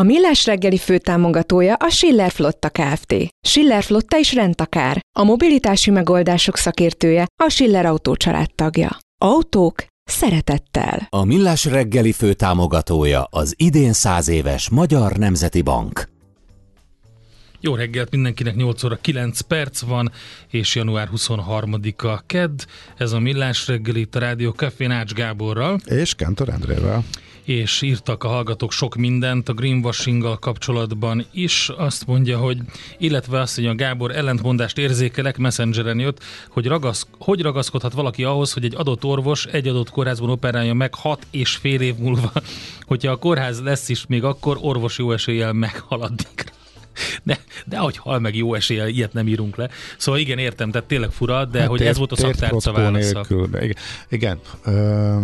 A Millás reggeli főtámogatója a Schiller Flotta Kft. Schiller Flotta is rendtakár. A mobilitási megoldások szakértője a Schiller Autó tagja. Autók szeretettel. A Millás reggeli főtámogatója az idén száz éves Magyar Nemzeti Bank. Jó reggelt mindenkinek, 8 óra 9 perc van, és január 23-a kedd. Ez a Millás reggeli itt a Rádió Café Ács Gáborral. És Kentor Endrével és írtak a hallgatók sok mindent a greenwashing kapcsolatban is. Azt mondja, hogy illetve azt, hogy a Gábor ellentmondást érzékelek, messengeren jött, hogy, ragasz, hogy ragaszkodhat valaki ahhoz, hogy egy adott orvos egy adott kórházban operálja meg hat és fél év múlva, hogyha a kórház lesz is, még akkor orvos jó eséllyel meghaladik. De, de hogy hal meg jó eséllyel, ilyet nem írunk le. Szóval igen, értem, tehát tényleg fura, de hát hogy tért, ez volt a szaktárca válasza. Nélkül, igen, igen ö,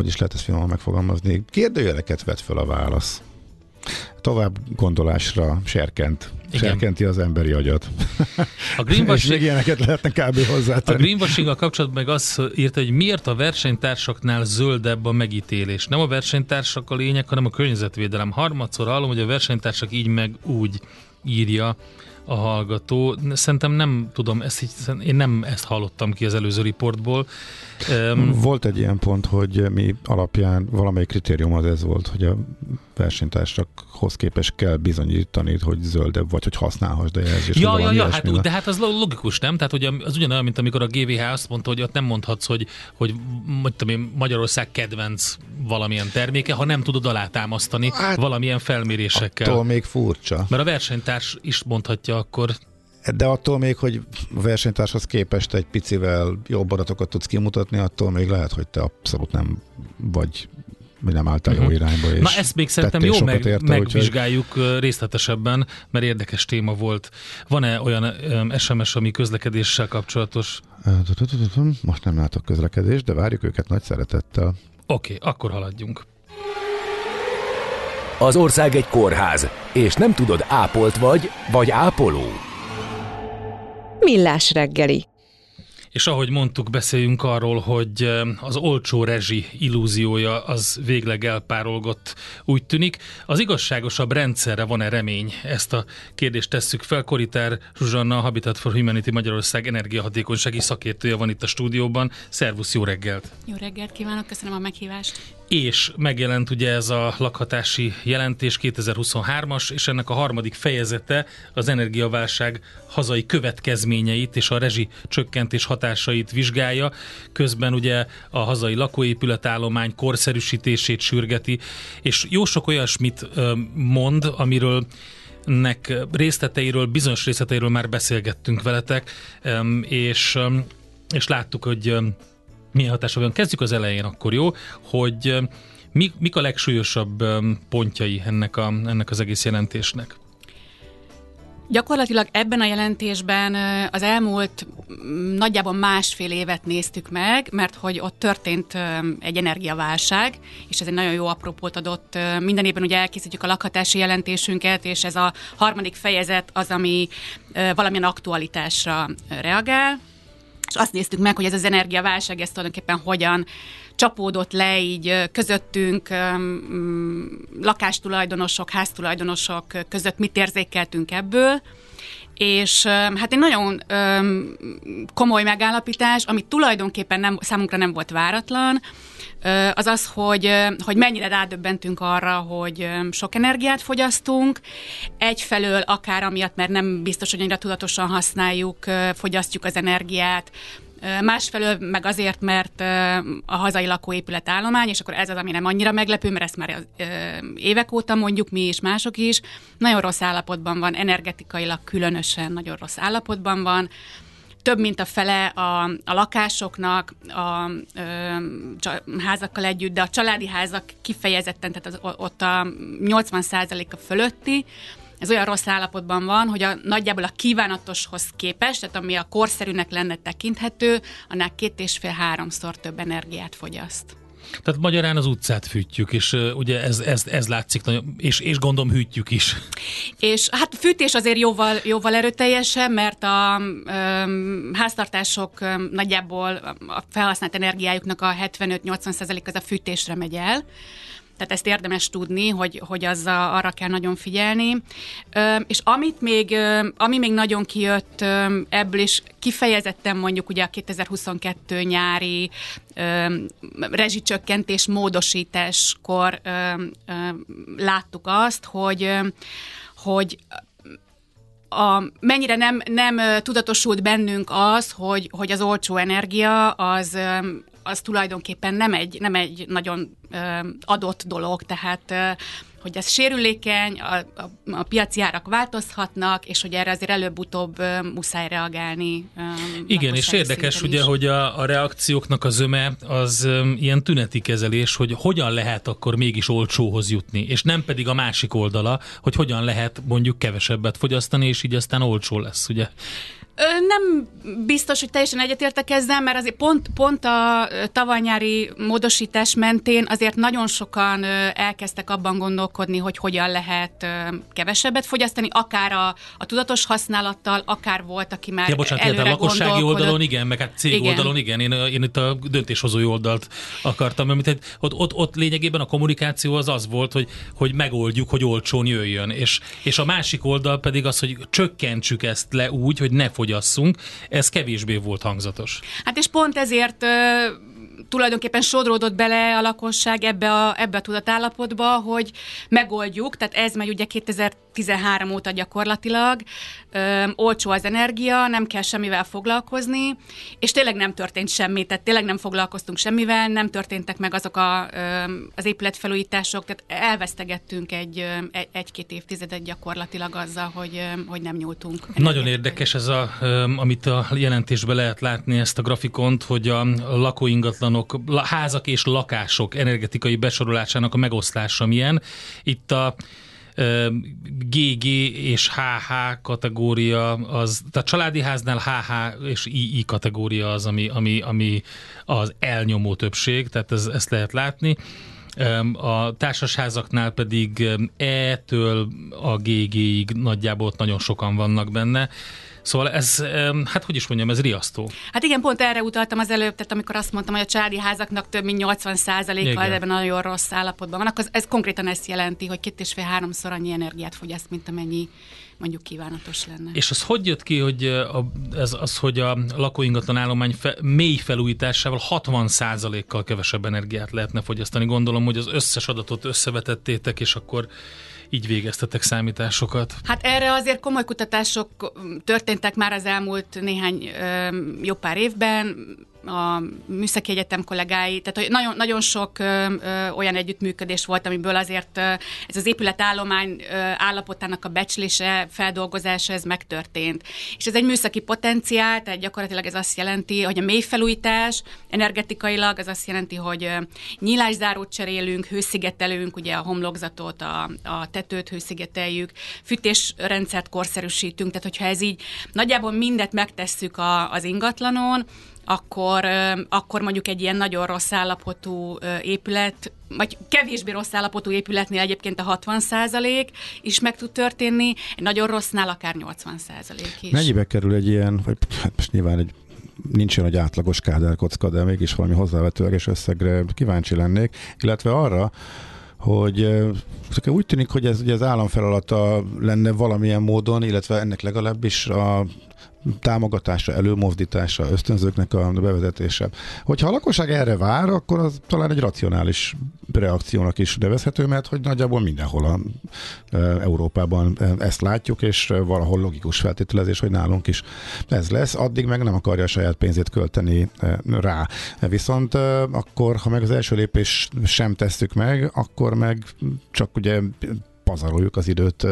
hogy is lehet ezt finoman megfogalmazni, kérdőjeleket vet fel a válasz. Tovább gondolásra serkent. Igen. Serkenti az emberi agyat. A greenwashing, még ilyeneket lehetne kb. hozzátenni. A greenwashing kapcsolatban meg azt írta, hogy miért a versenytársaknál zöldebb a megítélés. Nem a versenytársak a lényeg, hanem a környezetvédelem. Harmadszor hallom, hogy a versenytársak így meg úgy írja a hallgató. Szerintem nem tudom, ezt így, én nem ezt hallottam ki az előző riportból. Volt egy ilyen pont, hogy mi alapján valamelyik kritérium az ez volt, hogy a versenytársakhoz képest kell bizonyítani, hogy zöldebb vagy, hogy használhass, de jelzés. Ja, ja, ja, hát, de hát az logikus, nem? Tehát hogy az ugyanolyan, mint amikor a GVH azt mondta, hogy ott nem mondhatsz, hogy, hogy tudom Magyarország kedvenc valamilyen terméke, ha nem tudod alátámasztani hát, valamilyen felmérésekkel. Attól még furcsa. Mert a versenytárs is mondhatja akkor de attól még, hogy a versenytárshoz képest egy picivel jobb adatokat tudsz kimutatni, attól még lehet, hogy te abszolút nem vagy vagy nem álltál uh-huh. jó mhm. irányba. És Na ezt még szerintem jó meg, érte, megvizsgáljuk úgyhogy... részletesebben, mert érdekes téma volt. Van-e olyan SMS, ami közlekedéssel kapcsolatos? Most nem látok közlekedést, de várjuk őket nagy szeretettel. Oké, okay, akkor haladjunk. Az ország egy kórház, és nem tudod, ápolt vagy, vagy ápoló. Millás reggeli. És ahogy mondtuk, beszéljünk arról, hogy az olcsó rezsi illúziója az végleg elpárolgott, úgy tűnik. Az igazságosabb rendszerre van-e remény? Ezt a kérdést tesszük fel. Koritár Zsuzsanna, a Habitat for Humanity Magyarország energiahatékonysági szakértője van itt a stúdióban. Szervusz, jó reggelt! Jó reggelt kívánok, köszönöm a meghívást! És megjelent ugye ez a lakhatási jelentés 2023-as, és ennek a harmadik fejezete az energiaválság hazai következményeit és a rezsi csökkentés hatásait vizsgálja. Közben ugye a hazai lakóépületállomány korszerűsítését sürgeti, és jó sok olyasmit mond, amiről nek részleteiről, bizonyos részleteiről már beszélgettünk veletek, és, és láttuk, hogy milyen hatása van. Kezdjük az elején akkor, jó? Hogy mi, mik a legsúlyosabb pontjai ennek, a, ennek az egész jelentésnek? Gyakorlatilag ebben a jelentésben az elmúlt nagyjából másfél évet néztük meg, mert hogy ott történt egy energiaválság, és ez egy nagyon jó apropót adott. Minden évben ugye elkészítjük a lakhatási jelentésünket, és ez a harmadik fejezet az, ami valamilyen aktualitásra reagál és azt néztük meg, hogy ez az energiaválság, ez tulajdonképpen hogyan csapódott le így közöttünk, lakástulajdonosok, háztulajdonosok között mit érzékeltünk ebből, és hát egy nagyon komoly megállapítás, ami tulajdonképpen nem, számunkra nem volt váratlan, az az, hogy, hogy mennyire rádöbbentünk arra, hogy sok energiát fogyasztunk. Egyfelől akár amiatt, mert nem biztos, hogy annyira tudatosan használjuk, fogyasztjuk az energiát, Másfelől meg azért, mert a hazai lakóépület állomány, és akkor ez az, ami nem annyira meglepő, mert ezt már évek óta mondjuk mi és mások is, nagyon rossz állapotban van, energetikailag különösen nagyon rossz állapotban van. Több mint a fele a, a lakásoknak, a ö, házakkal együtt, de a családi házak kifejezetten, tehát az, ott a 80%-a fölötti, ez olyan rossz állapotban van, hogy a, nagyjából a kívánatoshoz képest, tehát ami a korszerűnek lenne tekinthető, annál két és fél háromszor több energiát fogyaszt. Tehát magyarán az utcát fűtjük, és uh, ugye ez, ez, ez látszik, nagyon, és, és gondolom hűtjük is. És hát fűtés azért jóval, jóval erőteljesebb, mert a um, háztartások um, nagyjából a felhasznált energiájuknak a 75-80% az a fűtésre megy el. Tehát ezt érdemes tudni, hogy, hogy az a, arra kell nagyon figyelni. És amit még, ami még nagyon kijött ebből is kifejezetten mondjuk ugye a 2022 nyári rezsicsökkentés módosításkor láttuk azt, hogy, hogy a, mennyire nem, nem tudatosult bennünk az, hogy, hogy az olcsó energia az, az tulajdonképpen nem egy, nem egy nagyon adott dolog, tehát hogy ez sérülékeny, a, a, a piaci árak változhatnak, és hogy erre azért előbb-utóbb muszáj reagálni. Igen, és érdekes ugye, is. hogy a, a reakcióknak az öme az ilyen tüneti kezelés, hogy hogyan lehet akkor mégis olcsóhoz jutni, és nem pedig a másik oldala, hogy hogyan lehet mondjuk kevesebbet fogyasztani, és így aztán olcsó lesz, ugye? Nem biztos, hogy teljesen egyetértek ezzel, mert azért pont, pont a tavalynyári módosítás mentén azért nagyon sokan elkezdtek abban gondolkodni, hogy hogyan lehet kevesebbet fogyasztani, akár a, a tudatos használattal, akár volt, aki már ja, bocsánat, előre a lakossági oldalon igen, meg hát cég igen. oldalon igen, én, én itt a döntéshozói oldalt akartam, amit ott, ott, ott lényegében a kommunikáció az az volt, hogy, hogy megoldjuk, hogy olcsón jöjjön, és, és a másik oldal pedig az, hogy csökkentsük ezt le úgy, hogy ne fogy fogyasszunk, ez kevésbé volt hangzatos. Hát és pont ezért tulajdonképpen sodródott bele a lakosság ebbe a, ebbe a tudatállapotba, hogy megoldjuk, tehát ez megy ugye 2013 óta gyakorlatilag, ö, olcsó az energia, nem kell semmivel foglalkozni, és tényleg nem történt semmi, tehát tényleg nem foglalkoztunk semmivel, nem történtek meg azok a, ö, az épületfelújítások, tehát elvesztegettünk egy, egy, egy-két évtizedet gyakorlatilag azzal, hogy, hogy nem nyúltunk. Nagyon érdekes ez, a, amit a jelentésben lehet látni, ezt a grafikont, hogy a lakóingatlanok ingatlanok, házak és lakások energetikai besorolásának a megoszlása milyen. Itt a GG és HH kategória, az, tehát családi háznál HH és II kategória az, ami, ami, ami az elnyomó többség, tehát ez, ezt lehet látni. A társasházaknál pedig E-től a GG-ig nagyjából ott nagyon sokan vannak benne. Szóval ez, hát hogy is mondjam, ez riasztó. Hát igen, pont erre utaltam az előbb, tehát amikor azt mondtam, hogy a családi házaknak több mint 80%-a ebben nagyon rossz állapotban van, akkor ez konkrétan ezt jelenti, hogy két és fél háromszor annyi energiát fogyaszt, mint amennyi mondjuk kívánatos lenne. És az hogy jött ki, hogy a, ez az, hogy a lakóingatlan állomány fe, mély felújításával 60%-kal kevesebb energiát lehetne fogyasztani? Gondolom, hogy az összes adatot összevetettétek, és akkor így végeztetek számításokat? Hát erre azért komoly kutatások történtek már az elmúlt néhány jó pár évben a Műszaki Egyetem kollégái, tehát nagyon, nagyon sok ö, ö, olyan együttműködés volt, amiből azért ö, ez az épületállomány ö, állapotának a becslése, feldolgozása, ez megtörtént. És ez egy műszaki potenciál, tehát gyakorlatilag ez azt jelenti, hogy a mélyfelújítás energetikailag az azt jelenti, hogy nyílászárót cserélünk, hőszigetelünk, ugye a homlokzatot, a, a tetőt hőszigeteljük, fűtésrendszert korszerűsítünk, tehát hogyha ez így nagyjából mindet megtesszük a, az ingatlanon, akkor, akkor mondjuk egy ilyen nagyon rossz állapotú épület, vagy kevésbé rossz állapotú épületnél egyébként a 60% is meg tud történni, egy nagyon rossznál akár 80 is. Mennyibe kerül egy ilyen, vagy hát most nyilván egy nincs olyan, hogy átlagos kádárkocka, de mégis valami hozzávetőleges összegre kíváncsi lennék, illetve arra, hogy úgy tűnik, hogy ez ugye az állam feladata lenne valamilyen módon, illetve ennek legalábbis a támogatása, előmozdítása, ösztönzőknek a bevezetése. Hogyha a lakosság erre vár, akkor az talán egy racionális reakciónak is nevezhető, mert hogy nagyjából mindenhol a, e, Európában ezt látjuk, és valahol logikus feltételezés, hogy nálunk is ez lesz. Addig meg nem akarja a saját pénzét költeni e, rá. Viszont e, akkor, ha meg az első lépés sem tesszük meg, akkor meg csak ugye pazaroljuk az időt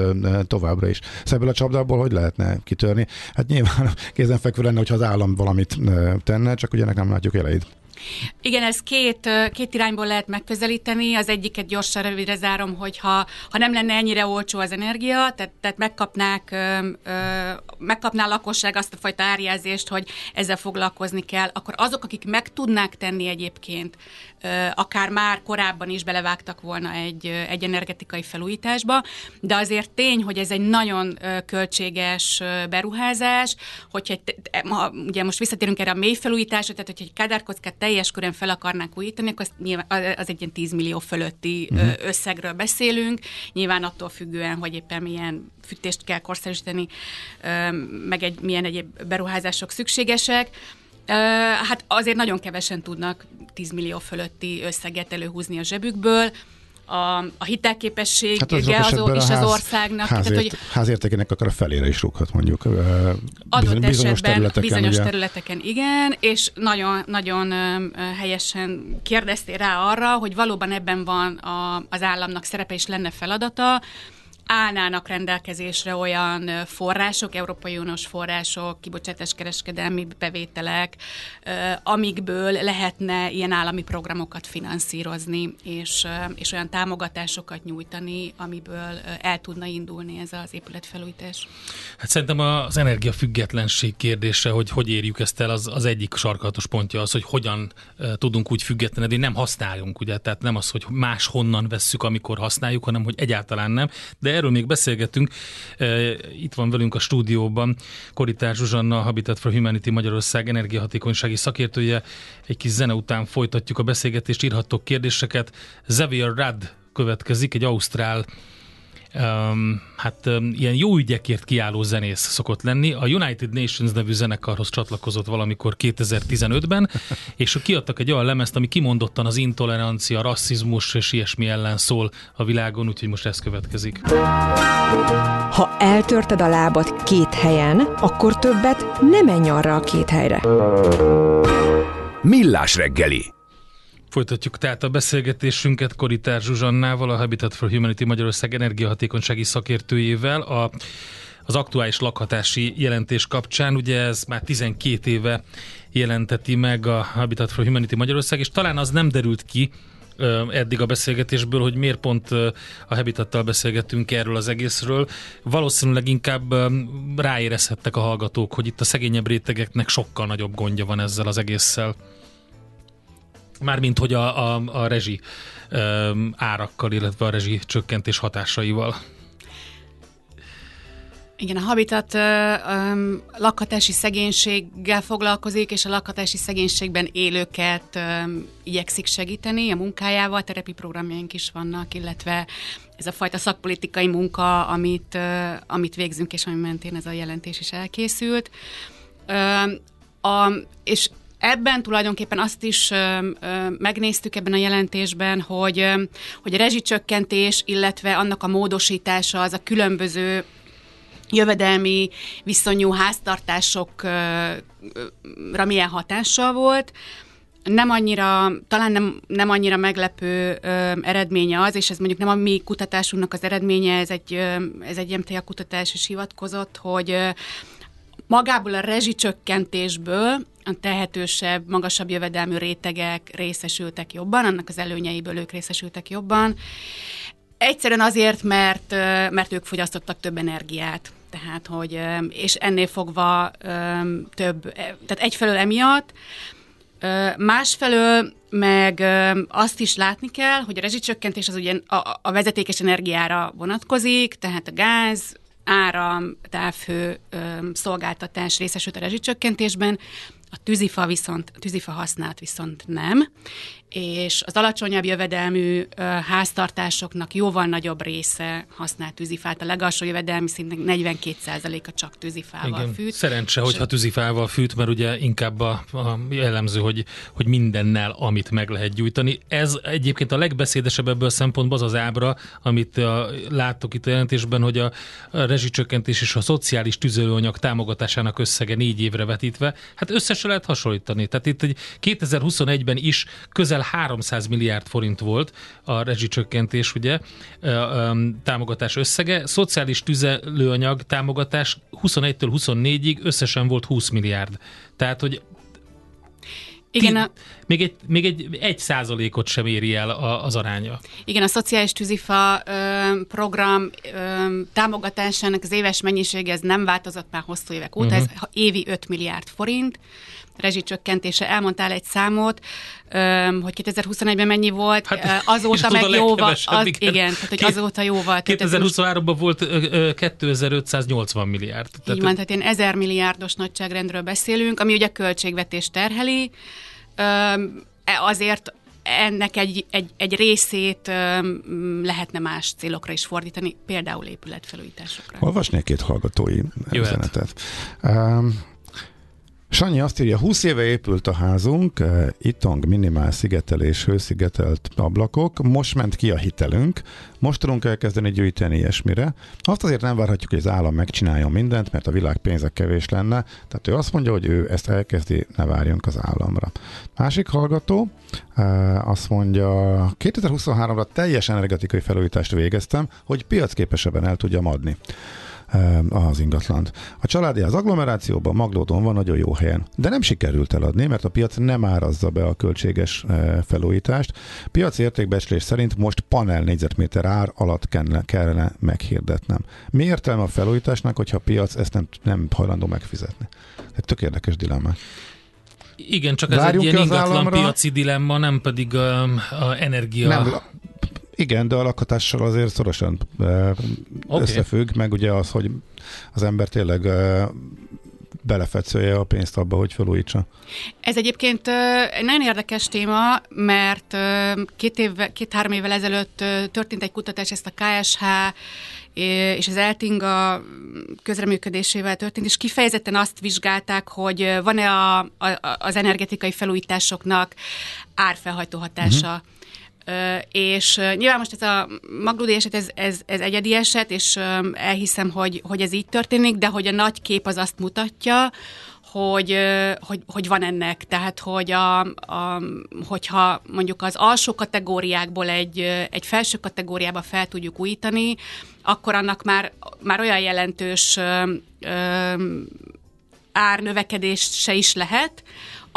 továbbra is. Szóval a csapdából hogy lehetne kitörni? Hát nyilván kézenfekvő lenne, hogyha az állam valamit tenne, csak ugye ennek nem látjuk elejét. Igen, ez két, két irányból lehet megközelíteni. Az egyiket gyorsan rövidre zárom, hogy ha, ha nem lenne ennyire olcsó az energia, tehát, tehát megkapnák, ö, megkapná a lakosság azt a fajta árjelzést, hogy ezzel foglalkozni kell, akkor azok, akik meg tudnák tenni egyébként, akár már korábban is belevágtak volna egy, egy energetikai felújításba, de azért tény, hogy ez egy nagyon költséges beruházás, hogyha ha, ugye most visszatérünk erre a mély felújításra, tehát hogyha egy kádárkockát teljes körön fel akarnák újítani, akkor az, nyilván, az egy ilyen 10 millió fölötti uh-huh. összegről beszélünk, nyilván attól függően, hogy éppen milyen fűtést kell korszerűsíteni, meg egy, milyen egyéb beruházások szükségesek. Hát azért nagyon kevesen tudnak 10 millió fölötti összeget előhúzni a zsebükből, a, a hitelképessége hát az, az, is az országnak. Házért, tehát, hogy házértékének akar a felére is rúghat mondjuk. Adott bizonyos esetben területeken, bizonyos ugye? területeken igen, és nagyon, nagyon helyesen kérdeztél rá arra, hogy valóban ebben van a, az államnak szerepe és lenne feladata, állnának rendelkezésre olyan források, Európai Uniós források, kibocsátáskereskedelmi bevételek, amikből lehetne ilyen állami programokat finanszírozni, és, és olyan támogatásokat nyújtani, amiből el tudna indulni ez az épületfelújítás. Hát szerintem az energiafüggetlenség kérdése, hogy hogy érjük ezt el, az, az egyik sarkalatos pontja az, hogy hogyan tudunk úgy függetlenedni, nem használjunk, ugye, tehát nem az, hogy más honnan vesszük, amikor használjuk, hanem hogy egyáltalán nem, de erről még beszélgetünk. E, itt van velünk a stúdióban Koritár Zsuzsanna, Habitat for Humanity Magyarország energiahatékonysági szakértője. Egy kis zene után folytatjuk a beszélgetést, írhattok kérdéseket. Xavier Rudd következik, egy ausztrál um, hát um, ilyen jó ügyekért kiálló zenész szokott lenni. A United Nations nevű zenekarhoz csatlakozott valamikor 2015-ben, és kiadtak egy olyan lemezt, ami kimondottan az intolerancia, rasszizmus és ilyesmi ellen szól a világon, úgyhogy most ez következik. Ha eltörted a lábad két helyen, akkor többet nem menj arra a két helyre. Millás reggeli Folytatjuk tehát a beszélgetésünket Koritár Zsuzsannával, a Habitat for Humanity Magyarország energiahatékonysági szakértőjével. A, az aktuális lakhatási jelentés kapcsán, ugye ez már 12 éve jelenteti meg a Habitat for Humanity Magyarország, és talán az nem derült ki, eddig a beszélgetésből, hogy miért pont a Habitattal beszélgettünk erről az egészről. Valószínűleg inkább ráérezhettek a hallgatók, hogy itt a szegényebb rétegeknek sokkal nagyobb gondja van ezzel az egésszel. Mármint, hogy a, a, a rezsi um, árakkal, illetve a rezsi csökkentés hatásaival. Igen, a Habitat um, lakhatási szegénységgel foglalkozik, és a lakhatási szegénységben élőket um, igyekszik segíteni a munkájával, terepi programjaink is vannak, illetve ez a fajta szakpolitikai munka, amit, uh, amit végzünk, és ami mentén ez a jelentés is elkészült. Um, a, és Ebben tulajdonképpen azt is ö, ö, megnéztük ebben a jelentésben, hogy, ö, hogy a rezsicsökkentés, illetve annak a módosítása az a különböző jövedelmi viszonyú háztartásokra milyen hatással volt. Nem annyira, talán nem, nem annyira meglepő ö, eredménye az, és ez mondjuk nem a mi kutatásunknak az eredménye, ez egy, ö, ez egy MTA kutatás is hivatkozott, hogy ö, magából a rezsicsökkentésből a tehetősebb, magasabb jövedelmű rétegek részesültek jobban, annak az előnyeiből ők részesültek jobban. Egyszerűen azért, mert, mert ők fogyasztottak több energiát. Tehát, hogy, és ennél fogva több, tehát egyfelől emiatt, Másfelől meg azt is látni kell, hogy a rezsicsökkentés az ugye a, a vezetékes energiára vonatkozik, tehát a gáz, áram, távhő szolgáltatás részesült a rezsicsökkentésben, a tűzifa viszont, a tűzifa használat viszont nem, és az alacsonyabb jövedelmű háztartásoknak jóval nagyobb része használ tűzifát. A legalsó jövedelmi szintnek 42%-a csak tűzifával Igen. fűt. Szerencse, hogyha tűzifával fűt, mert ugye inkább a, a jellemző, hogy, hogy mindennel, amit meg lehet gyújtani. Ez egyébként a legbeszédesebb ebből a szempontból az az ábra, amit a, láttok itt a jelentésben, hogy a, a rezsicsökkentés és a szociális tüzelőanyag támogatásának összege négy évre vetítve, hát összesen lehet hasonlítani. Tehát itt egy 2021-ben is közel közel 300 milliárd forint volt a rezsicsökkentés, ugye, támogatás összege. Szociális tüzelőanyag támogatás 21-től 24-ig összesen volt 20 milliárd. Tehát, hogy Igen, a... még, egy, még egy, egy százalékot sem éri el a, az aránya. Igen, a szociális tűzifa ö, program ö, támogatásának az éves mennyisége ez nem változott már hosszú évek óta, uh-huh. ez évi 5 milliárd forint rezsicsökkentése. Elmondtál egy számot, hogy 2021-ben mennyi volt, hát, azóta meg jóval, az, igen. igen, tehát hogy azóta jóval. 2023-ban volt 2580 milliárd. Így tehát van, tehát ilyen 1000 milliárdos nagyságrendről beszélünk, ami ugye költségvetés terheli, e, azért ennek egy, egy, egy részét lehetne más célokra is fordítani, például épületfelújításokra. Olvasnék két hallgatói üzenetet. Um, Sanyi azt írja, 20 éve épült a házunk, eh, itong, minimál szigetelés, hőszigetelt ablakok, most ment ki a hitelünk, most tudunk elkezdeni gyűjteni ilyesmire. Azt azért nem várhatjuk, hogy az állam megcsináljon mindent, mert a világ pénze kevés lenne, tehát ő azt mondja, hogy ő ezt elkezdi, ne várjunk az államra. Másik hallgató eh, azt mondja, 2023-ra teljes energetikai felújítást végeztem, hogy piacképesebben el tudjam adni az ingatlant. A családi az agglomerációban, Maglódon van nagyon jó helyen, de nem sikerült eladni, mert a piac nem árazza be a költséges felújítást. Piac értékbecslés szerint most panel négyzetméter ár alatt kellene, meghirdetnem. Mi értelme a felújításnak, hogyha a piac ezt nem, nem hajlandó megfizetni? Egy tök érdekes dilemma. Igen, csak ez Várjunk egy ilyen ingatlan államra? piaci dilemma, nem pedig a, a energia... Nem, igen, de a lakhatással azért szorosan okay. összefügg, meg ugye az, hogy az ember tényleg belefetszölje a pénzt abba, hogy felújítsa. Ez egyébként egy nagyon érdekes téma, mert két év, két-három évvel ezelőtt történt egy kutatás, ezt a KSH és az Eltinga közreműködésével történt, és kifejezetten azt vizsgálták, hogy van-e a, a, az energetikai felújításoknak árfelhajtó hatása. Uh-huh és nyilván most ez a Magludi eset, ez, ez, ez egyedi eset, és elhiszem, hogy, hogy ez így történik, de hogy a nagy kép az azt mutatja, hogy, hogy, hogy van ennek. Tehát, hogy a, a, hogyha mondjuk az alsó kategóriákból egy, egy felső kategóriába fel tudjuk újítani, akkor annak már, már olyan jelentős ö, ö, se is lehet,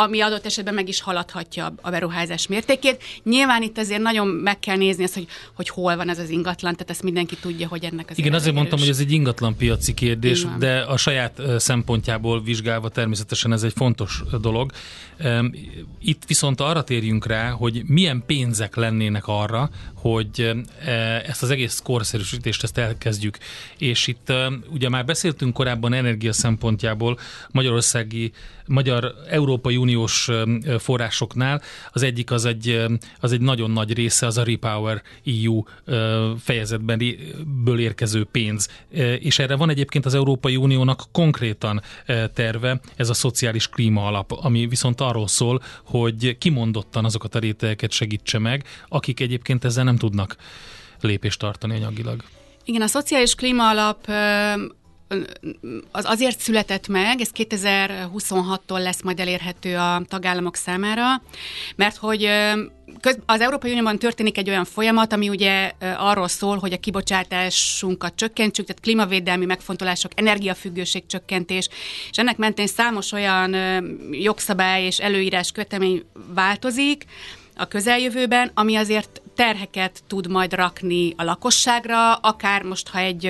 ami adott esetben meg is haladhatja a beruházás mértékét. Nyilván itt azért nagyon meg kell nézni azt, hogy, hogy hol van ez az ingatlan, tehát ezt mindenki tudja, hogy ennek az Igen, azért mondtam, hogy ez egy ingatlan piaci kérdés, de a saját szempontjából vizsgálva természetesen ez egy fontos dolog. Itt viszont arra térjünk rá, hogy milyen pénzek lennének arra, hogy ezt az egész korszerűsítést ezt elkezdjük. És itt ugye már beszéltünk korábban energia szempontjából Magyarországi magyar Európai Uniós forrásoknál. Az egyik az egy, az egy nagyon nagy része, az a Repower EU fejezetben ből érkező pénz. És erre van egyébként az Európai Uniónak konkrétan terve, ez a szociális klíma alap, ami viszont arról szól, hogy kimondottan azokat a rétegeket segítse meg, akik egyébként ezzel nem tudnak lépést tartani anyagilag. Igen, a szociális klíma alap az azért született meg, ez 2026-tól lesz majd elérhető a tagállamok számára, mert hogy az Európai Unióban történik egy olyan folyamat, ami ugye arról szól, hogy a kibocsátásunkat csökkentsük, tehát klímavédelmi megfontolások, energiafüggőség csökkentés, és ennek mentén számos olyan jogszabály és előírás kötemény változik, a közeljövőben, ami azért terheket tud majd rakni a lakosságra, akár most, ha egy,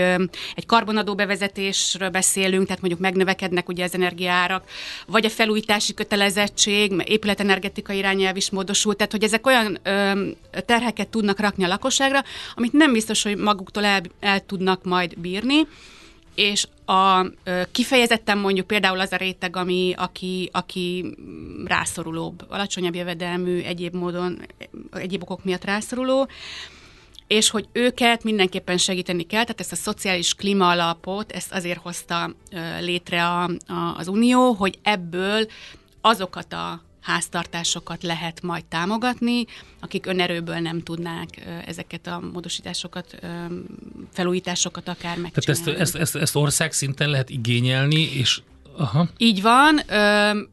egy karbonadó bevezetésről beszélünk, tehát mondjuk megnövekednek ugye az energiárak, vagy a felújítási kötelezettség, épületenergetika irányelv is módosult, tehát hogy ezek olyan ö, terheket tudnak rakni a lakosságra, amit nem biztos, hogy maguktól el, el tudnak majd bírni és a kifejezetten mondjuk például az a réteg, ami, aki, aki rászorulóbb, alacsonyabb jövedelmű, egyéb módon, egyéb okok miatt rászoruló, és hogy őket mindenképpen segíteni kell, tehát ezt a szociális klíma alapot, ezt azért hozta létre a, a, az Unió, hogy ebből azokat a háztartásokat lehet majd támogatni, akik önerőből nem tudnák ezeket a módosításokat, felújításokat akár megcsinálni. Tehát ezt, ezt, ezt, ezt ország szinten lehet igényelni, és Aha. Így van.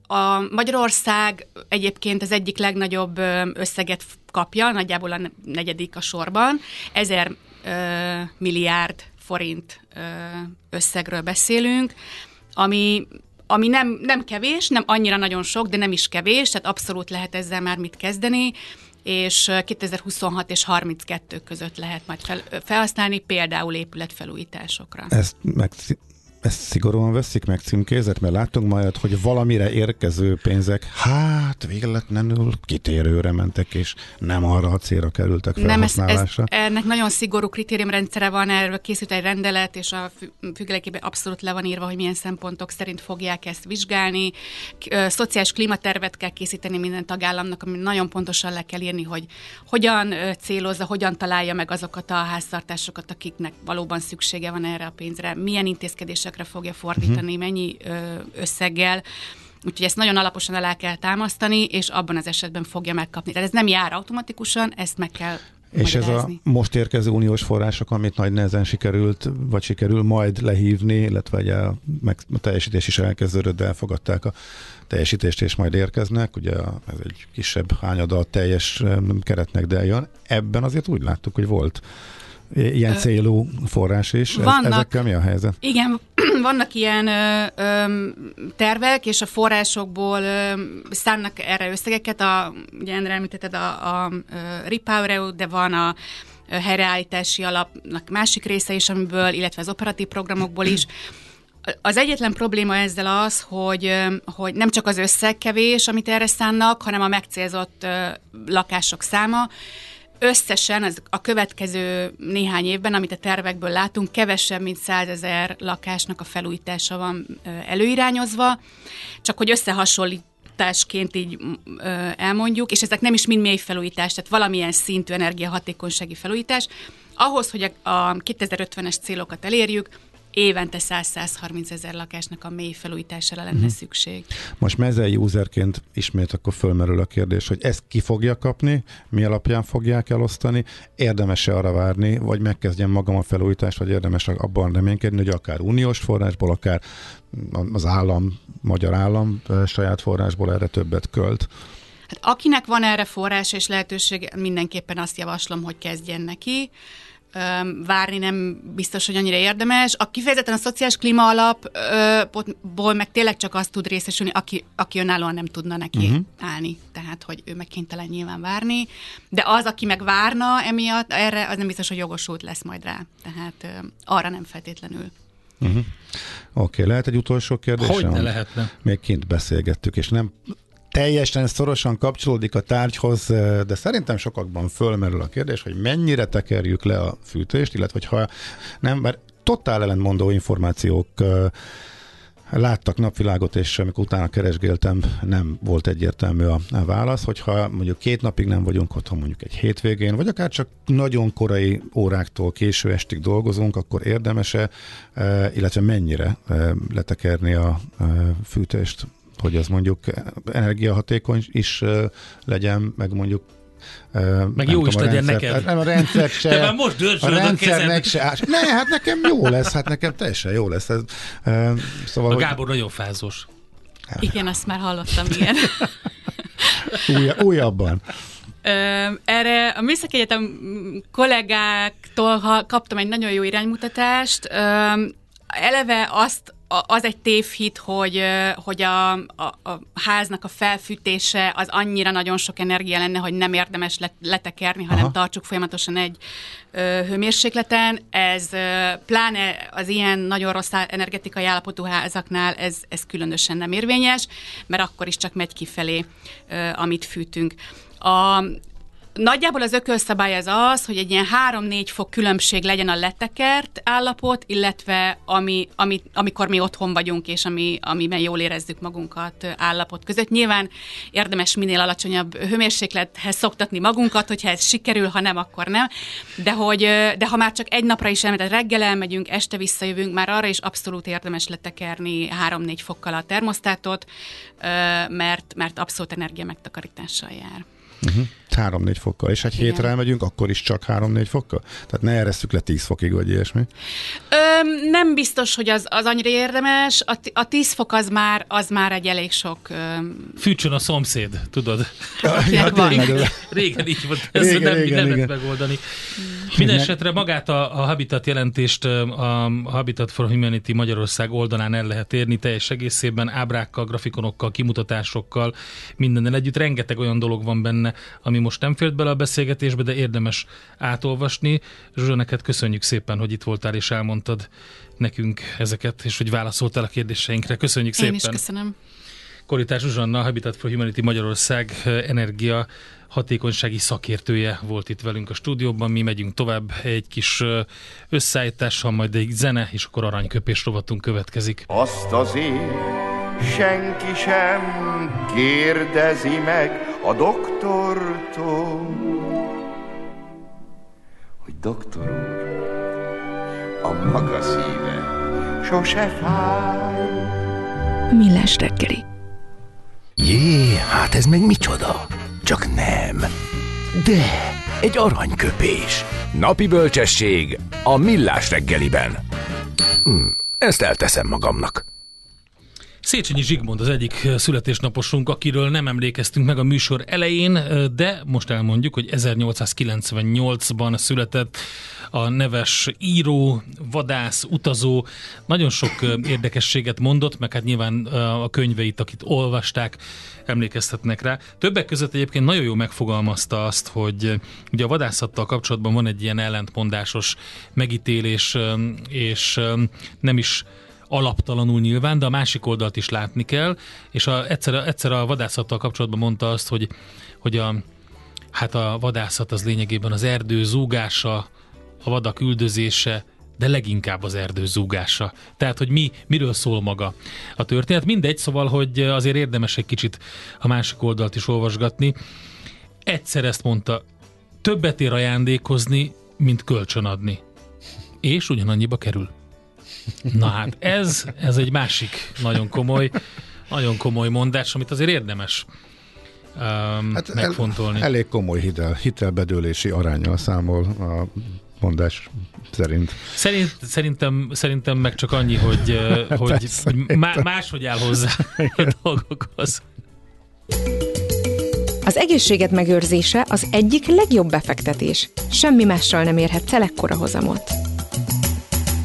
A Magyarország egyébként az egyik legnagyobb összeget kapja, nagyjából a negyedik a sorban. Ezer milliárd forint összegről beszélünk, ami ami nem, nem kevés, nem annyira nagyon sok, de nem is kevés, tehát abszolút lehet ezzel már mit kezdeni és 2026 és 32 között lehet majd fel, felhasználni, például épületfelújításokra. Ezt meg ezt szigorúan veszik meg címkézet, mert látunk majd, hogy valamire érkező pénzek, hát véletlenül kitérőre mentek, és nem arra a célra kerültek felhasználásra. Nem, ez, ez, ennek nagyon szigorú kritériumrendszere van, erről készült egy rendelet, és a függelékében abszolút le van írva, hogy milyen szempontok szerint fogják ezt vizsgálni. Szociális klímatervet kell készíteni minden tagállamnak, ami nagyon pontosan le kell írni, hogy hogyan célozza, hogyan találja meg azokat a háztartásokat, akiknek valóban szüksége van erre a pénzre, milyen intézkedések kérdésekre fogja fordítani, uh-huh. mennyi összeggel. Úgyhogy ezt nagyon alaposan alá kell támasztani, és abban az esetben fogja megkapni. Tehát ez nem jár automatikusan, ezt meg kell és ez a most érkező uniós források, amit nagy nehezen sikerült, vagy sikerül majd lehívni, illetve ugye a, meg, a teljesítés is elkezdődött, de elfogadták a teljesítést, és majd érkeznek. Ugye ez egy kisebb hányada a teljes keretnek, de jön. Ebben azért úgy láttuk, hogy volt ilyen célú forrás is. Vannak, Ezekkel mi a helyzet? Igen, vannak ilyen ö, ö, tervek, és a forrásokból ö, szánnak erre összegeket. A, ugye Endre említetted a, a, a Repower de van a helyreállítási alapnak másik része is, amiből, illetve az operatív programokból is. Az egyetlen probléma ezzel az, hogy, hogy nem csak az összeg kevés, amit erre szánnak, hanem a megcélzott lakások száma. Összesen az a következő néhány évben, amit a tervekből látunk, kevesebb, mint százezer lakásnak a felújítása van előirányozva, csak hogy összehasonlításként így ö, elmondjuk, és ezek nem is mind mély felújítás, tehát valamilyen szintű energiahatékonysági felújítás. Ahhoz, hogy a, a 2050-es célokat elérjük, évente 100-130 ezer lakásnak a mély felújítására lenne uh-huh. szükség. Most mezei userként ismét akkor fölmerül a kérdés, hogy ezt ki fogja kapni, mi alapján fogják elosztani, érdemes-e arra várni, vagy megkezdjem magam a felújítást, vagy érdemes abban reménykedni, hogy akár uniós forrásból, akár az állam, magyar állam saját forrásból erre többet költ. Hát akinek van erre forrás és lehetőség, mindenképpen azt javaslom, hogy kezdjen neki várni nem biztos, hogy annyira érdemes. A kifejezetten a szociális klíma alapból meg tényleg csak azt tud részesülni, aki, aki önállóan nem tudna neki uh-huh. állni. Tehát, hogy ő meg kénytelen nyilván várni. De az, aki meg várna emiatt, erre az nem biztos, hogy jogosult lesz majd rá. Tehát arra nem feltétlenül. Uh-huh. Oké, okay, lehet egy utolsó kérdés? Hogy ne lehetne? Még kint beszélgettük, és nem teljesen szorosan kapcsolódik a tárgyhoz, de szerintem sokakban fölmerül a kérdés, hogy mennyire tekerjük le a fűtést, illetve ha nem, mert totál ellentmondó információk láttak napvilágot, és amikor utána keresgéltem, nem volt egyértelmű a válasz, hogyha mondjuk két napig nem vagyunk otthon, mondjuk egy hétvégén, vagy akár csak nagyon korai óráktól késő estig dolgozunk, akkor érdemese, illetve mennyire letekerni a fűtést hogy az mondjuk energiahatékony is legyen, meg mondjuk meg jó is legyen neked. Hát nem a rendszer se. Te már most a rendszernek se. Hát ne, hát nekem jó lesz, hát nekem teljesen jó lesz. Ez, szóval, a Gábor hogy... nagyon fázós. Igen, azt már hallottam, igen. Új, újabban. Erre a Műszaki Egyetem kollégáktól kaptam egy nagyon jó iránymutatást. Eleve azt az egy tévhit, hogy, hogy a, a, a háznak a felfűtése az annyira nagyon sok energia lenne, hogy nem érdemes letekerni, hanem Aha. tartsuk folyamatosan egy ö, hőmérsékleten. Ez ö, pláne az ilyen nagyon rossz energetikai állapotú házaknál ez, ez különösen nem érvényes, mert akkor is csak megy kifelé, ö, amit fűtünk. A, Nagyjából az ökölszabály az az, hogy egy ilyen 3-4 fok különbség legyen a letekert állapot, illetve ami, ami, amikor mi otthon vagyunk, és ami, amiben jól érezzük magunkat állapot között. Nyilván érdemes minél alacsonyabb hőmérséklethez szoktatni magunkat, hogyha ez sikerül, ha nem, akkor nem. De, hogy, de ha már csak egy napra is elmegy, reggel elmegyünk, este visszajövünk, már arra is abszolút érdemes letekerni 3-4 fokkal a termosztátot, mert, mert abszolút energia megtakarítással jár. Uh-huh. 3-4 fokkal. És egy Igen. hétre elmegyünk, akkor is csak 3-4 fokkal? Tehát ne eresztük le 10 fokig, vagy ilyesmi? Ö, nem biztos, hogy az, az annyira érdemes. A, a 10 fok az már, az már egy elég sok... Ö... Fűtsön a szomszéd, tudod? Ja, ja, tényleg, régen így volt, ez régen, nem, régen, nem igen. megoldani. Mindenesetre magát a, a Habitat jelentést a Habitat for Humanity Magyarország oldalán el lehet érni teljes egészében, ábrákkal, grafikonokkal, kimutatásokkal, mindennel együtt. Rengeteg olyan dolog van benne, ami most nem fért bele a beszélgetésbe, de érdemes átolvasni. Zsuzsa, neked köszönjük szépen, hogy itt voltál és elmondtad nekünk ezeket, és hogy válaszoltál a kérdéseinkre. Köszönjük Én szépen. Én is köszönöm. Koritás Zsuzsanna, Habitat for Humanity Magyarország energia hatékonysági szakértője volt itt velünk a stúdióban. Mi megyünk tovább egy kis összeállítással, majd egy zene, és akkor aranyköpés rovatunk következik. Azt azért senki sem kérdezi meg a doktortól, hogy doktor úr, a maga szíve sose fáj. Millás reggeli. Jé, hát ez meg micsoda? Csak nem. De, egy aranyköpés. Napi bölcsesség a millás reggeliben. Hm, ezt elteszem magamnak. Széchenyi Zsigmond az egyik születésnaposunk, akiről nem emlékeztünk meg a műsor elején, de most elmondjuk, hogy 1898-ban született a neves író, vadász, utazó, nagyon sok érdekességet mondott, meg hát nyilván a könyveit, akit olvasták, emlékeztetnek rá. Többek között egyébként nagyon jó megfogalmazta azt, hogy ugye a vadászattal kapcsolatban van egy ilyen ellentmondásos megítélés, és nem is alaptalanul nyilván, de a másik oldalt is látni kell, és a, egyszer, egyszer a vadászattal kapcsolatban mondta azt, hogy, hogy a, hát a vadászat az lényegében az erdő zúgása, a vadak üldözése, de leginkább az erdő zúgása. Tehát, hogy mi, miről szól maga a történet. Mindegy, szóval, hogy azért érdemes egy kicsit a másik oldalt is olvasgatni. Egyszer ezt mondta, többet ér ajándékozni, mint kölcsönadni. És ugyanannyiba kerül. Na hát ez, ez egy másik nagyon komoly, nagyon komoly mondás, amit azért érdemes um, hát megfontolni. El, elég komoly hitel, hitelbedőlési arányal számol a mondás szerint. szerint szerintem, szerintem meg csak annyi, hogy, hogy, Persze, hogy má, máshogy áll hozzá a dolgokhoz. Az egészséget megőrzése az egyik legjobb befektetés. Semmi mással nem érhet ekkora hozamot.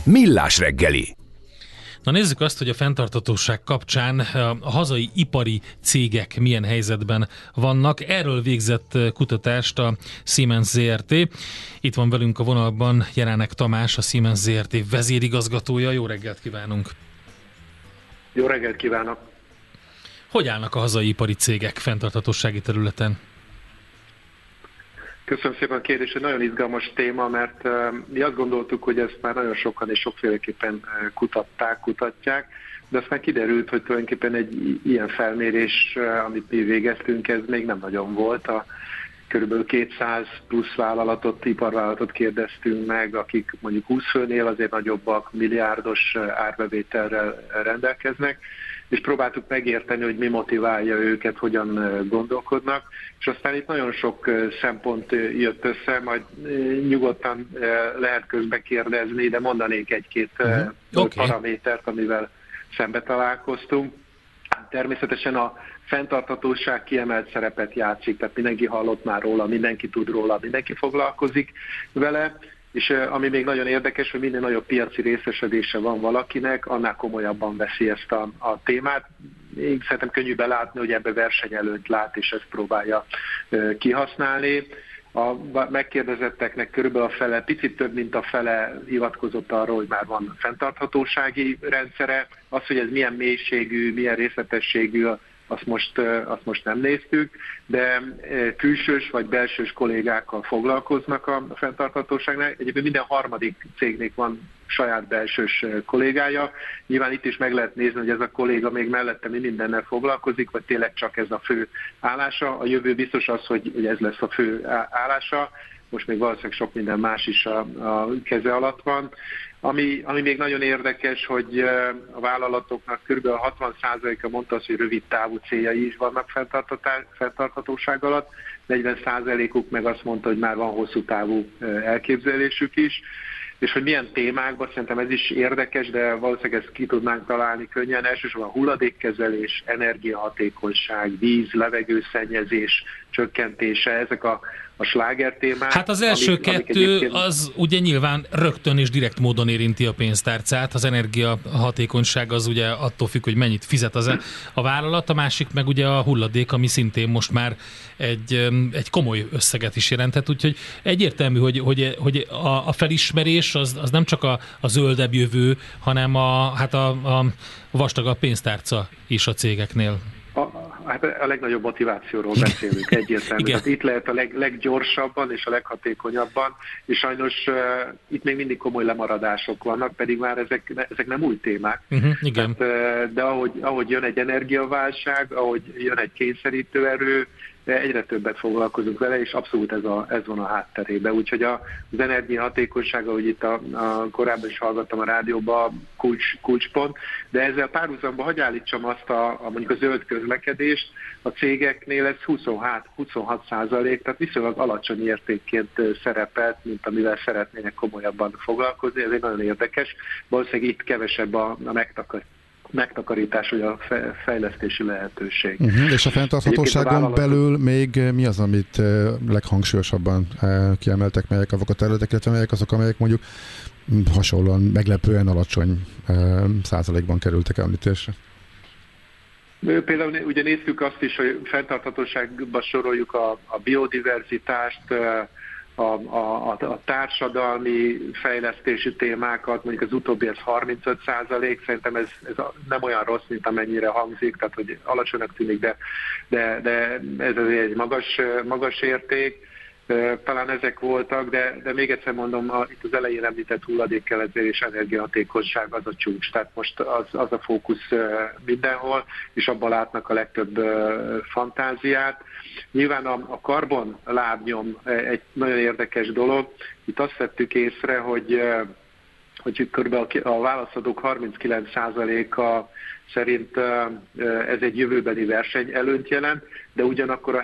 Millás reggeli. Na nézzük azt, hogy a fenntartatóság kapcsán a hazai ipari cégek milyen helyzetben vannak. Erről végzett kutatást a Siemens ZRT. Itt van velünk a vonalban Jelánek Tamás, a Siemens ZRT vezérigazgatója. Jó reggelt kívánunk! Jó reggelt kívánok! Hogy állnak a hazai ipari cégek fenntartatósági területen? Köszönöm szépen a kérdést, egy nagyon izgalmas téma, mert mi azt gondoltuk, hogy ezt már nagyon sokan és sokféleképpen kutatták, kutatják, de aztán kiderült, hogy tulajdonképpen egy ilyen felmérés, amit mi végeztünk, ez még nem nagyon volt. A körülbelül 200 plusz vállalatot, iparvállalatot kérdeztünk meg, akik mondjuk 20 főnél azért nagyobbak, milliárdos árbevételrel rendelkeznek, és próbáltuk megérteni, hogy mi motiválja őket, hogyan gondolkodnak, és aztán itt nagyon sok szempont jött össze, majd nyugodtan lehet közbe kérdezni, de mondanék egy-két uh-huh. okay. paramétert, amivel szembe találkoztunk. Természetesen a fenntarthatóság kiemelt szerepet játszik, tehát mindenki hallott már róla, mindenki tud róla, mindenki foglalkozik vele, és ami még nagyon érdekes, hogy minél nagyobb piaci részesedése van valakinek, annál komolyabban veszi ezt a, a témát. Én szerintem könnyű belátni, hogy ebbe versenyelőt lát, és ezt próbálja kihasználni. A megkérdezetteknek körülbelül a fele, picit több, mint a fele hivatkozott arról, hogy már van fenntarthatósági rendszere. Az, hogy ez milyen mélységű, milyen részletességű, azt most, azt most nem néztük, de külsős vagy belsős kollégákkal foglalkoznak a fenntarthatóságnál. Egyébként minden harmadik cégnek van saját belsős kollégája. Nyilván itt is meg lehet nézni, hogy ez a kolléga még mellette mi mindennel foglalkozik, vagy tényleg csak ez a fő állása. A jövő biztos az, hogy ez lesz a fő állása most még valószínűleg sok minden más is a, a keze alatt van. Ami, ami még nagyon érdekes, hogy a vállalatoknak kb. 60%-a mondta azt, hogy rövid távú céljai is vannak fenntarthatóság alatt, 40%-uk meg azt mondta, hogy már van hosszú távú elképzelésük is és hogy milyen témákban, szerintem ez is érdekes, de valószínűleg ezt ki tudnánk találni könnyen. Elsősorban hulladékkezelés, energiahatékonyság, víz, levegőszennyezés csökkentése, ezek a a sláger témák. Hát az első amik, kettő amik az ugye nyilván rögtön és direkt módon érinti a pénztárcát. Az energia hatékonyság az ugye attól függ, hogy mennyit fizet az a vállalat, a másik meg ugye a hulladék, ami szintén most már egy, egy komoly összeget is jelentett, úgyhogy egyértelmű, hogy, hogy, hogy a, a felismerés az, az nem csak a, a zöldebb jövő, hanem a, hát a, a vastagabb pénztárca is a cégeknél. A, hát a legnagyobb motivációról beszélünk egyértelműen. Hát itt lehet a leg, leggyorsabban és a leghatékonyabban, és sajnos uh, itt még mindig komoly lemaradások vannak, pedig már ezek, ezek nem új témák. Uh-huh, igen. Hát, uh, de ahogy, ahogy jön egy energiaválság, ahogy jön egy kényszerítő erő, de egyre többet foglalkozunk vele, és abszolút ez, a, ez van a hátterébe. Úgyhogy a, az energiahatékonysága, hogy itt a, a, korábban is hallgattam a rádióban, kulcs, kulcspont, de ezzel párhuzamba hagyj állítsam azt a, a mondjuk a zöld közlekedést, a cégeknél ez 26, 26 százalék, tehát viszonylag alacsony értékként szerepelt, mint amivel szeretnének komolyabban foglalkozni, ez egy nagyon érdekes. Valószínűleg itt kevesebb a, a megtakarítás megtakarítás, vagy a fejlesztési lehetőség. Uh-huh. És a fenntarthatóságon a belül még mi az, amit eh, leghangsúlyosabban eh, kiemeltek, melyek azok a területek, illetve melyek azok, amelyek mondjuk hasonlóan meglepően alacsony eh, százalékban kerültek említésre? Például ugye néztük azt is, hogy fenntarthatóságban soroljuk a, a biodiverzitást, a, a, a társadalmi fejlesztési témákat, mondjuk az utóbbi ez 35 százalék, szerintem ez, ez nem olyan rossz, mint amennyire hangzik, tehát hogy alacsonynak tűnik, de, de, de ez azért egy magas, magas érték talán ezek voltak, de, de még egyszer mondom, a, itt az elején említett hulladékkelezés és energiahatékonyság az a csúcs, tehát most az, az a fókusz mindenhol, és abban látnak a legtöbb fantáziát. Nyilván a, a karbon lábnyom egy nagyon érdekes dolog. Itt azt vettük észre, hogy hogy kb. a válaszadók 39%-a szerint ez egy jövőbeni verseny előnt jelent, de ugyanakkor a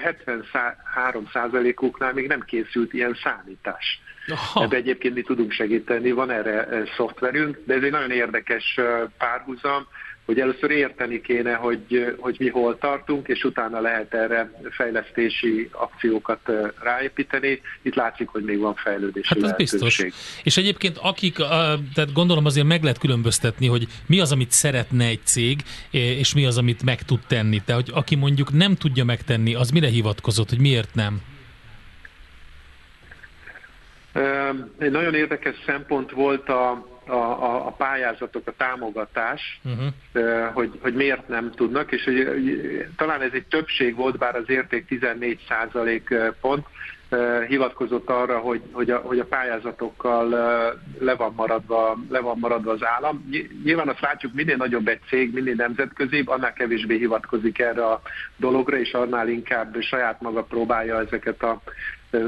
73%-uknál még nem készült ilyen számítás. Ebbe egyébként mi tudunk segíteni, van erre szoftverünk, de ez egy nagyon érdekes párhuzam, hogy először érteni kéne, hogy, hogy mi hol tartunk, és utána lehet erre fejlesztési akciókat ráépíteni. Itt látszik, hogy még van fejlődési hát ez biztos. És egyébként akik, tehát gondolom azért meg lehet különböztetni, hogy mi az, amit szeretne egy cég, és mi az, amit meg tud tenni. Tehát, hogy aki mondjuk nem tudja megtenni, az mire hivatkozott, hogy miért nem? Egy nagyon érdekes szempont volt a a, a, a pályázatok, a támogatás, uh-huh. hogy, hogy miért nem tudnak, és hogy, talán ez egy többség volt, bár az érték 14 százalék pont, hivatkozott arra, hogy, hogy, a, hogy a pályázatokkal le van, maradva, le van maradva az állam. Nyilván azt látjuk, minél nagyobb egy cég, minél nemzetközibb, annál kevésbé hivatkozik erre a dologra, és annál inkább saját maga próbálja ezeket a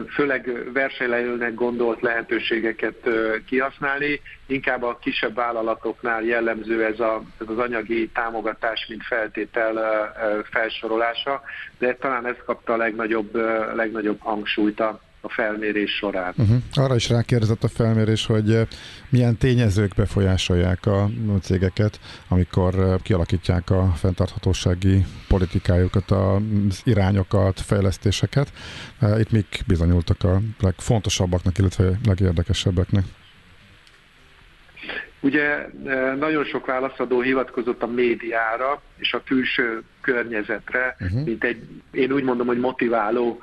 főleg versenyleülnek gondolt lehetőségeket kihasználni. Inkább a kisebb vállalatoknál jellemző ez, a, ez az anyagi támogatás, mint feltétel felsorolása, de talán ez kapta a legnagyobb, legnagyobb hangsúlyt a a felmérés során. Uh-huh. Arra is rákérdezett a felmérés, hogy eh, milyen tényezők befolyásolják a cégeket, amikor eh, kialakítják a fenntarthatósági politikájukat, az irányokat, fejlesztéseket. Eh, itt mik bizonyultak a legfontosabbaknak, illetve legérdekesebbeknek? Ugye nagyon sok válaszadó hivatkozott a médiára és a külső környezetre, uh-huh. mint egy, én úgy mondom, hogy motiváló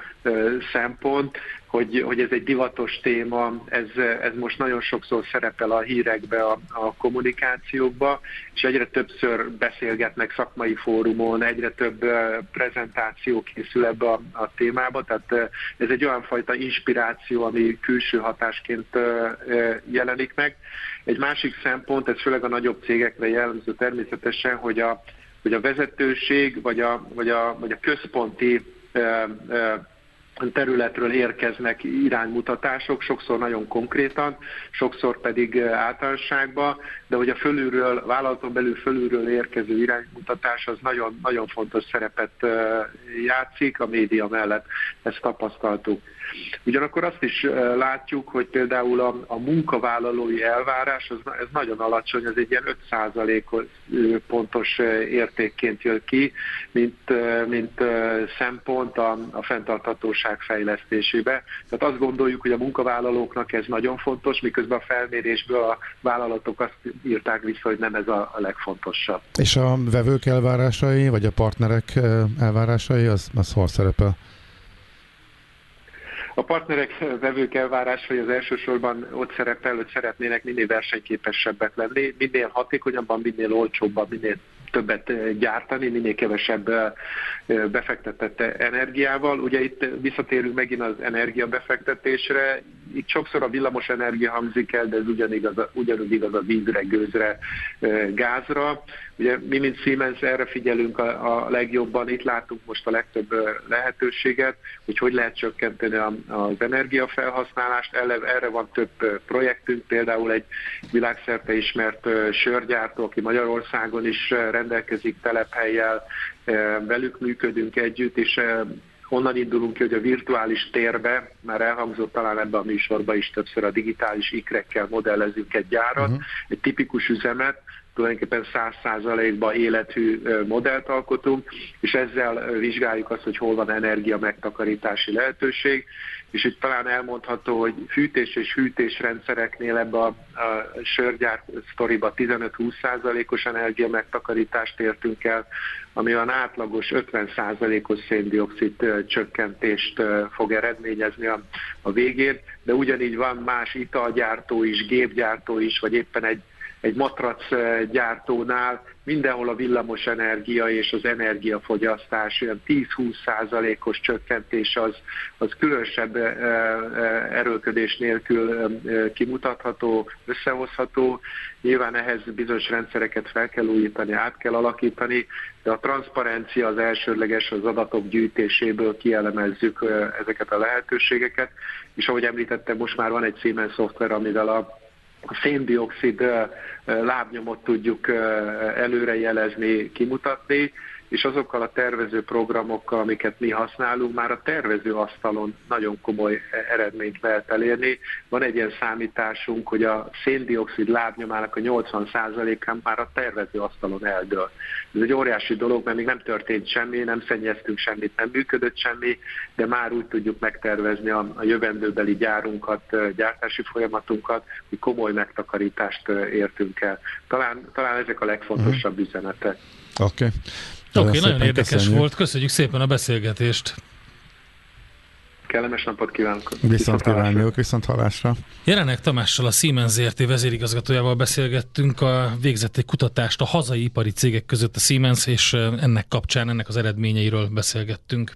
szempont, hogy, hogy ez egy divatos téma, ez, ez most nagyon sokszor szerepel a hírekbe, a, a kommunikációkba, és egyre többször beszélgetnek szakmai fórumon, egyre több prezentáció készül ebbe a, a témába, tehát ez egy olyan fajta inspiráció, ami külső hatásként jelenik meg. Egy másik szempont, ez főleg a nagyobb cégekre jellemző természetesen, hogy a, hogy a vezetőség vagy a, vagy a, vagy a központi területről érkeznek iránymutatások, sokszor nagyon konkrétan, sokszor pedig általánosságban, de hogy a fölülről, vállalaton belül fölülről érkező iránymutatás az nagyon, nagyon fontos szerepet játszik, a média mellett ezt tapasztaltuk. Ugyanakkor azt is látjuk, hogy például a, a munkavállalói elvárás az, ez nagyon alacsony, ez egy ilyen 5%-os pontos értékként jön ki, mint, mint szempont a, a fenntarthatóság fejlesztésébe. Tehát azt gondoljuk, hogy a munkavállalóknak ez nagyon fontos, miközben a felmérésből a vállalatok azt írták vissza, hogy nem ez a, a legfontosabb. És a vevők elvárásai, vagy a partnerek elvárásai, az, az hol szerepel? A partnerek vevők elvárásai az elsősorban ott szerepel, hogy szeretnének minél versenyképesebbek lenni, minél hatékonyabban, minél olcsóbban, minél többet gyártani, minél kevesebb befektetett energiával. Ugye itt visszatérünk megint az energiabefektetésre, itt sokszor a villamos energia hangzik el, de ez ugyanigaz, ugyanúgy igaz a vízre, gőzre, gázra. Ugye mi, mint Siemens erre figyelünk a, a legjobban, itt látunk most a legtöbb lehetőséget, hogy hogy lehet csökkenteni az energiafelhasználást. Erre van több projektünk, például egy világszerte ismert sörgyártó, aki Magyarországon is rendelkezik telephelyjel, velük működünk együtt, és onnan indulunk ki, hogy a virtuális térbe, már elhangzott talán ebben a műsorban is többször a digitális ikrekkel modellezünk egy gyárat, uh-huh. egy tipikus üzemet, tulajdonképpen 100%-ban élethű modellt alkotunk, és ezzel vizsgáljuk azt, hogy hol van energia megtakarítási lehetőség, és itt talán elmondható, hogy fűtés és hűtésrendszereknél ebbe a, a sörgyár sztoriba 15-20%-os energia megtakarítást értünk el, ami olyan átlagos 50%-os széndiokszid csökkentést fog eredményezni a, a végén, de ugyanígy van más italgyártó is, gépgyártó is, vagy éppen egy egy matrac gyártónál mindenhol a villamos energia és az energiafogyasztás olyan 10-20 százalékos csökkentés az, az különösebb erőlködés nélkül kimutatható, összehozható. Nyilván ehhez bizonyos rendszereket fel kell újítani, át kell alakítani, de a transzparencia az elsődleges az adatok gyűjtéséből kielemezzük ezeket a lehetőségeket, és ahogy említettem, most már van egy Siemens szoftver, amivel a a széndiokszid lábnyomot tudjuk előrejelezni, kimutatni, és azokkal a tervező programokkal, amiket mi használunk, már a tervező asztalon nagyon komoly eredményt lehet elérni. Van egy ilyen számításunk, hogy a széndiokszid lábnyomának a 80%-án már a tervező asztalon eldől. Ez egy óriási dolog, mert még nem történt semmi, nem szennyeztünk semmit, nem működött semmi, de már úgy tudjuk megtervezni a, a jövendőbeli gyárunkat, gyártási folyamatunkat, hogy komoly megtakarítást értünk el. Talán, talán ezek a legfontosabb uh-huh. üzenetek. Oké. Okay. Oké, okay, nagyon érdekes köszönjük. volt. Köszönjük szépen a beszélgetést. Kellemes napot kívánok. Viszont kívánjuk, viszont hallásra. Jelenek Tamással, a Siemens ZRT vezérigazgatójával beszélgettünk, a végzett egy kutatást a hazai ipari cégek között a Siemens, és ennek kapcsán, ennek az eredményeiről beszélgettünk.